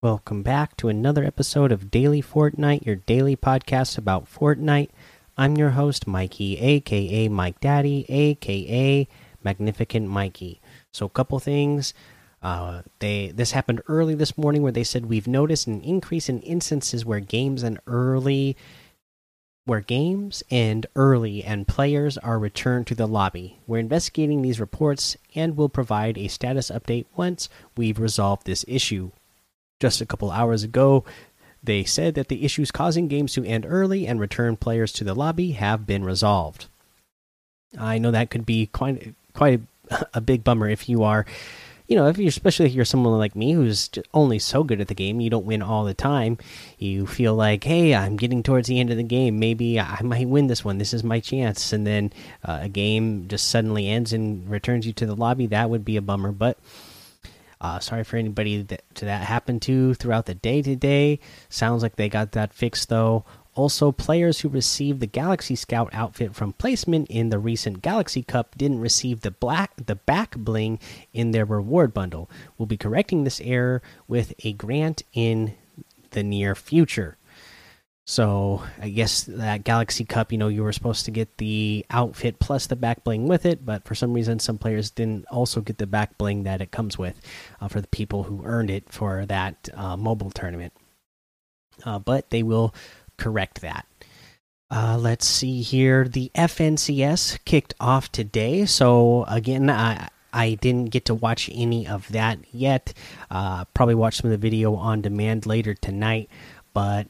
Welcome back to another episode of Daily Fortnite, your daily podcast about Fortnite. I'm your host, Mikey, aka Mike Daddy, aka Magnificent Mikey. So, a couple things. Uh, they this happened early this morning where they said we've noticed an increase in instances where games and early where games and early and players are returned to the lobby. We're investigating these reports and will provide a status update once we've resolved this issue. Just a couple hours ago, they said that the issues causing games to end early and return players to the lobby have been resolved. I know that could be quite quite a, big bummer if you are, you know, if you're especially if you're someone like me who's only so good at the game, you don't win all the time. You feel like, hey, I'm getting towards the end of the game. Maybe I might win this one. This is my chance. And then uh, a game just suddenly ends and returns you to the lobby. That would be a bummer, but uh, sorry for anybody that to that happened to throughout the day today. Sounds like they got that fixed though. Also, players who received the Galaxy Scout outfit from placement in the recent Galaxy Cup didn't receive the black the back bling in their reward bundle. We'll be correcting this error with a grant in the near future. So I guess that Galaxy Cup, you know, you were supposed to get the outfit plus the back bling with it, but for some reason, some players didn't also get the back bling that it comes with uh, for the people who earned it for that uh, mobile tournament. Uh, but they will correct that. Uh, let's see here. The FNCS kicked off today. So again, I I didn't get to watch any of that yet. Uh, probably watch some of the video on demand later tonight, but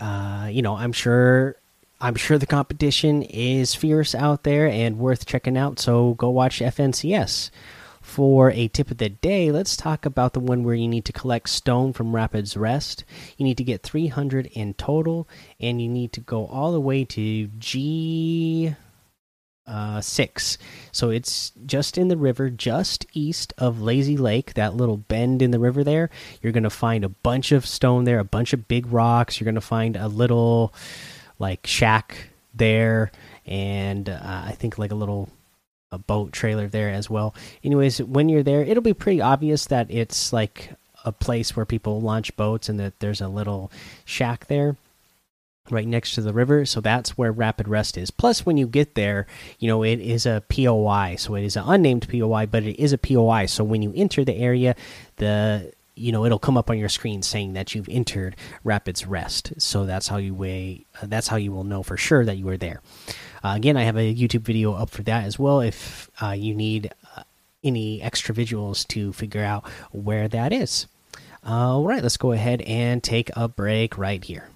uh, you know, I'm sure I'm sure the competition is fierce out there and worth checking out. So go watch FNCS. For a tip of the day, let's talk about the one where you need to collect stone from Rapids Rest. You need to get 300 in total, and you need to go all the way to G uh, six. So it's just in the river, just east of Lazy Lake, that little bend in the river there. You're going to find a bunch of stone there, a bunch of big rocks. You're going to find a little, like, shack there, and uh, I think, like, a little. A boat trailer there as well. Anyways, when you're there, it'll be pretty obvious that it's like a place where people launch boats and that there's a little shack there right next to the river so that's where rapid rest is. Plus when you get there you know it is a poi so it is an unnamed poi but it is a poi so when you enter the area the you know it'll come up on your screen saying that you've entered rapids rest. So that's how you weigh uh, that's how you will know for sure that you are there. Uh, again i have a youtube video up for that as well if uh, you need uh, any extra visuals to figure out where that is. All right let's go ahead and take a break right here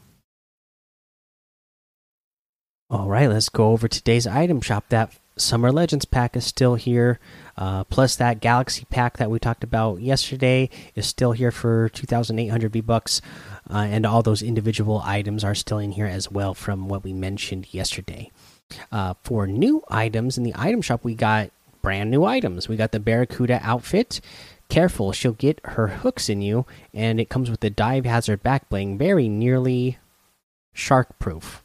all right, let's go over today's item shop. That Summer Legends pack is still here. Uh, plus, that Galaxy pack that we talked about yesterday is still here for 2,800 V bucks, uh, and all those individual items are still in here as well from what we mentioned yesterday. Uh, for new items in the item shop, we got brand new items. We got the Barracuda outfit. Careful, she'll get her hooks in you, and it comes with the dive hazard back bling, very nearly shark proof.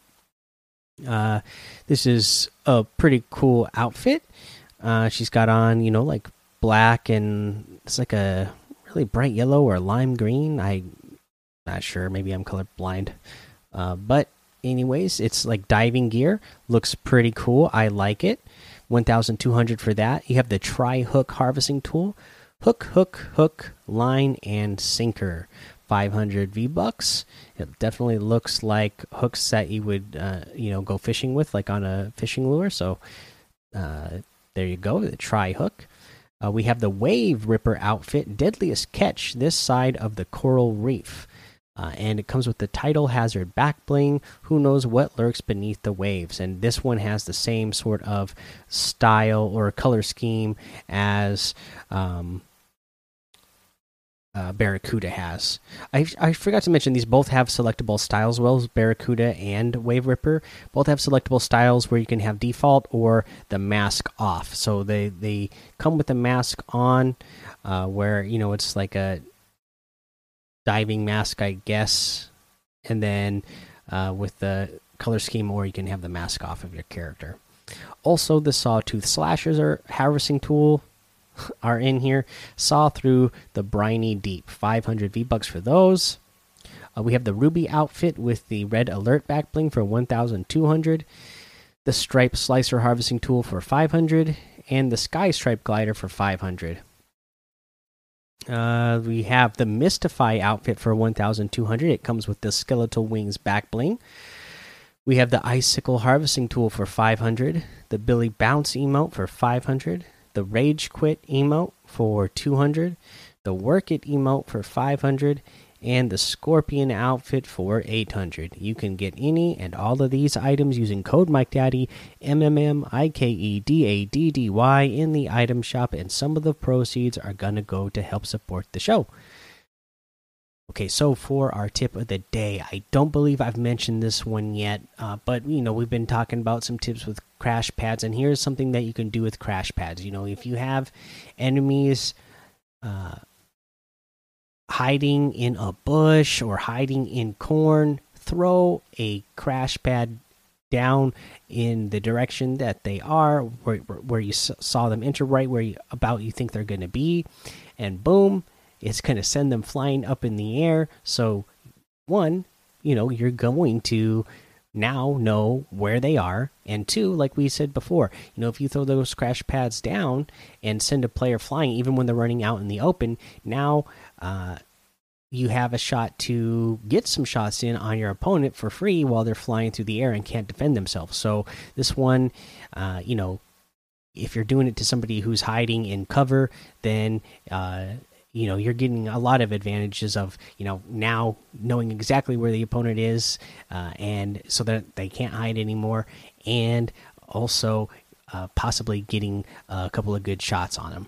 Uh, this is a pretty cool outfit. Uh, she's got on, you know, like black and it's like a really bright yellow or lime green. I not sure. Maybe I'm colorblind. Uh, but anyways, it's like diving gear. Looks pretty cool. I like it. 1,200 for that. You have the tri hook harvesting tool. Hook, hook, hook, line, and sinker. 500 V bucks. It definitely looks like hooks that you would, uh, you know, go fishing with, like on a fishing lure. So uh, there you go, the tri hook. Uh, we have the Wave Ripper outfit, deadliest catch this side of the coral reef. Uh, and it comes with the tidal hazard back bling. Who knows what lurks beneath the waves? And this one has the same sort of style or color scheme as um, uh, Barracuda has. I, I forgot to mention these both have selectable styles. wells, Barracuda and Wave Ripper both have selectable styles where you can have default or the mask off. So they they come with the mask on, uh, where you know it's like a diving mask, I guess, and then uh, with the color scheme, or you can have the mask off of your character. Also, the Sawtooth Slashers are harvesting tool are in here. Saw through the briny deep. 500 V bucks for those. Uh, we have the ruby outfit with the red alert back bling for 1,200. The stripe slicer harvesting tool for 500, and the sky stripe glider for 500. Uh, we have the Mystify outfit for 1,200. It comes with the skeletal wings back bling. We have the icicle harvesting tool for 500. The Billy Bounce emote for 500. The Rage Quit emote for 200. The Work It emote for 500 and the Scorpion outfit for 800. You can get any and all of these items using code MikeDaddy, M M M I K E D A D D Y, in the item shop, and some of the proceeds are going to go to help support the show. Okay, so for our tip of the day, I don't believe I've mentioned this one yet, uh, but you know, we've been talking about some tips with crash pads, and here's something that you can do with crash pads. You know, if you have enemies, uh, hiding in a bush or hiding in corn, throw a crash pad down in the direction that they are, where, where you saw them enter, right where you, about you think they're going to be, and boom, it's going to send them flying up in the air. So, one, you know, you're going to now know where they are and two like we said before you know if you throw those crash pads down and send a player flying even when they're running out in the open now uh, you have a shot to get some shots in on your opponent for free while they're flying through the air and can't defend themselves. So this one, uh, you know, if you're doing it to somebody who's hiding in cover, then uh, you know you're getting a lot of advantages of you know now knowing exactly where the opponent is, uh, and so that they can't hide anymore, and also uh, possibly getting a couple of good shots on them.